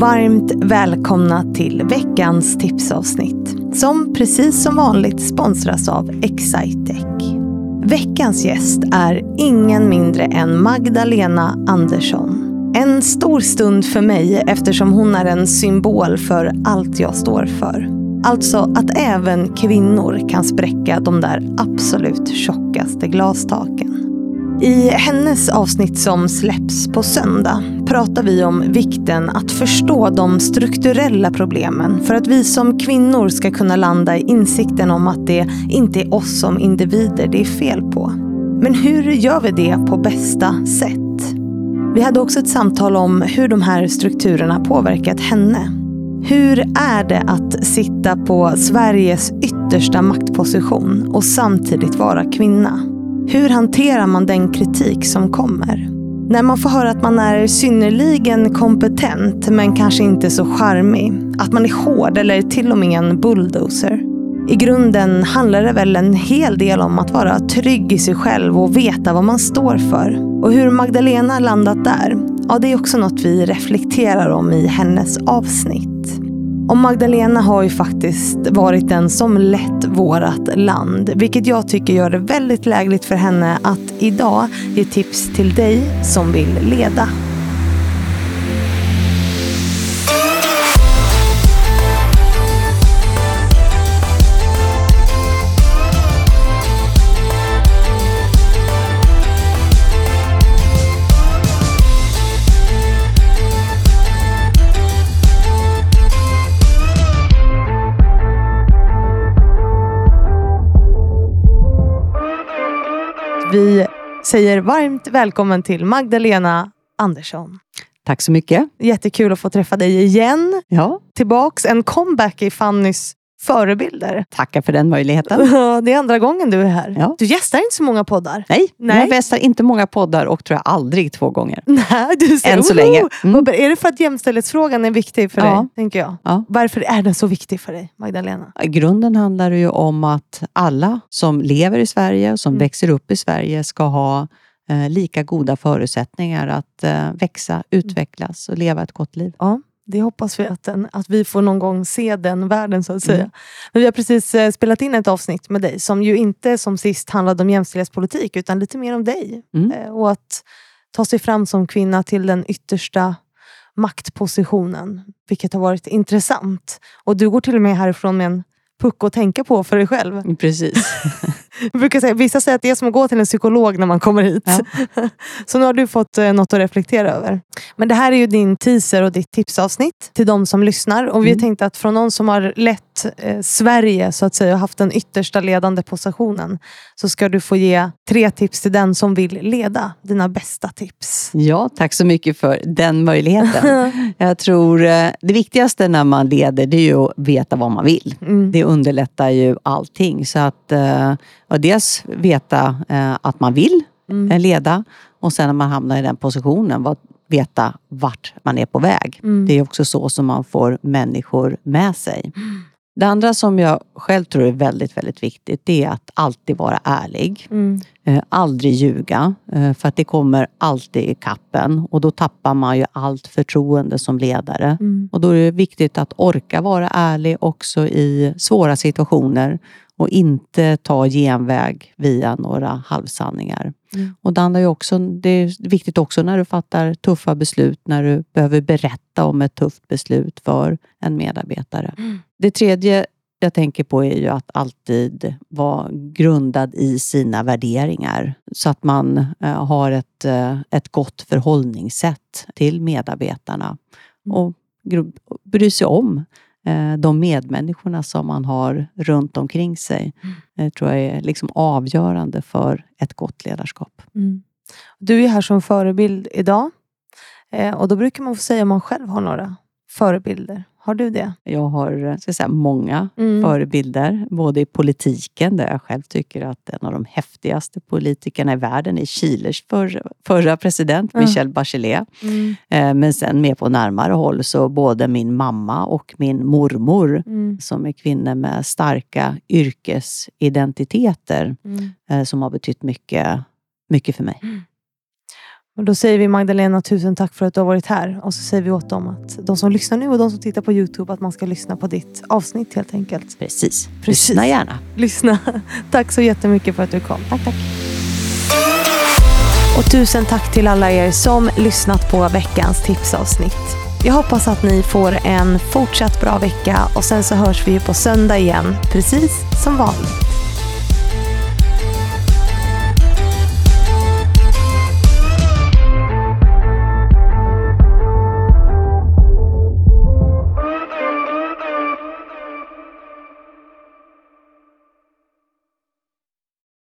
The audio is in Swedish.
Varmt välkomna till veckans tipsavsnitt som precis som vanligt sponsras av Excitec. Veckans gäst är ingen mindre än Magdalena Andersson. En stor stund för mig eftersom hon är en symbol för allt jag står för. Alltså att även kvinnor kan spräcka de där absolut tjockaste glastaken. I hennes avsnitt som släpps på söndag pratar vi om vikten att förstå de strukturella problemen för att vi som kvinnor ska kunna landa i insikten om att det inte är oss som individer det är fel på. Men hur gör vi det på bästa sätt? Vi hade också ett samtal om hur de här strukturerna påverkat henne. Hur är det att sitta på Sveriges yttersta maktposition och samtidigt vara kvinna? Hur hanterar man den kritik som kommer? När man får höra att man är synnerligen kompetent men kanske inte så charmig. Att man är hård eller till och med en bulldozer. I grunden handlar det väl en hel del om att vara trygg i sig själv och veta vad man står för. Och hur Magdalena landat där, ja det är också något vi reflekterar om i hennes avsnitt. Och Magdalena har ju faktiskt varit den som lett vårat land. Vilket jag tycker gör det väldigt lägligt för henne att idag ge tips till dig som vill leda. Vi säger varmt välkommen till Magdalena Andersson. Tack så mycket. Jättekul att få träffa dig igen. Ja. Tillbaks, en comeback i Fannys förebilder. Tackar för den möjligheten. det är andra gången du är här. Ja. Du gästar inte så många poddar. Nej, Nej. jag västar inte många poddar och tror jag aldrig två gånger. Nej, du ser, Än så länge. Mm. Är det för att jämställdhetsfrågan är viktig för Ja. dig? Tänker jag. Ja. Varför är den så viktig för dig, Magdalena? I grunden handlar det ju om att alla som lever i Sverige och som Mm. växer upp i Sverige ska ha eh, lika goda förutsättningar att eh, växa, utvecklas och leva ett gott liv. Ja, det hoppas vi att, den, att vi får någon gång se den världen så att säga. Mm. Men vi har precis eh, spelat in ett avsnitt med dig som ju inte som sist handlade om jämställdhetspolitik utan lite mer om dig. Mm. Eh, Och att ta sig fram som kvinna till den yttersta maktpositionen. Vilket har varit intressant. Och du går till och med härifrån med en puck att tänka på för dig själv. Precis. Jag brukar säga, vissa säger att det är som att gå till en psykolog när man kommer hit. Ja. Så nu har du fått eh, något att reflektera över. Men det här är ju din teaser och ditt tipsavsnitt till de som lyssnar. Och vi Mm. tänkte att från någon som har lett eh, Sverige så att säga och haft den yttersta ledande positionen så ska du få ge tre tips till den som vill leda. Dina bästa tips. Ja, tack så mycket för den möjligheten. Jag tror eh, det viktigaste när man leder det är ju att veta vad man vill. Mm. Det underlättar ju allting. Så att eh, och dels veta eh, att man vill Mm. eh, leda och sen när man hamnar i den positionen vad, veta vart man är på väg. Mm. Det är också så som man får människor med sig. Det andra som jag själv tror är väldigt, väldigt viktigt det är att alltid vara ärlig. Mm. Eh, aldrig ljuga, eh, för att det kommer alltid i kappen och då tappar man ju allt förtroende som ledare. Mm. Och då är det viktigt att orka vara ärlig också i svåra situationer och inte ta genväg via några halvsanningar. Mm. Och det, handlar ju också, det är viktigt också när du fattar tuffa beslut, när du behöver berätta om ett tufft beslut för en medarbetare. Mm. Det tredje jag tänker på är ju att alltid vara grundad i sina värderingar. Så att man eh, har ett, eh, ett gott förhållningssätt till medarbetarna. Mm. Och bry sig om de medmänniskorna som man har runt omkring sig. Mm. Det tror jag är liksom avgörande för ett gott ledarskap. Mm. Du är här som förebild idag. Eh, och då brukar man få säga om man själv har några förebilder. Har du det? Jag har eh, ska jag säga, många Mm. förebilder, både i politiken, där jag själv tycker att en av de häftigaste politikerna i världen är Chiles för, förra president, Ja. Michelle Bachelet. Mm. Eh, Men sen mer på närmare håll så både min mamma och min mormor Mm. som är kvinnor med starka yrkesidentiteter Mm. eh, som har betytt mycket, mycket för mig. Och då säger vi Magdalena, tusen tack för att du har varit här. Och så säger vi åt dem att de som lyssnar nu och de som tittar på Youtube att man ska lyssna på ditt avsnitt helt enkelt. Precis. Precis. Lyssna gärna. Lyssna. Tack så jättemycket för att du kom. Tack, tack. Och tusen tack till alla er som lyssnat på veckans tipsavsnitt. Jag hoppas att ni får en fortsatt bra vecka och sen så hörs vi på söndag igen, precis som vanligt.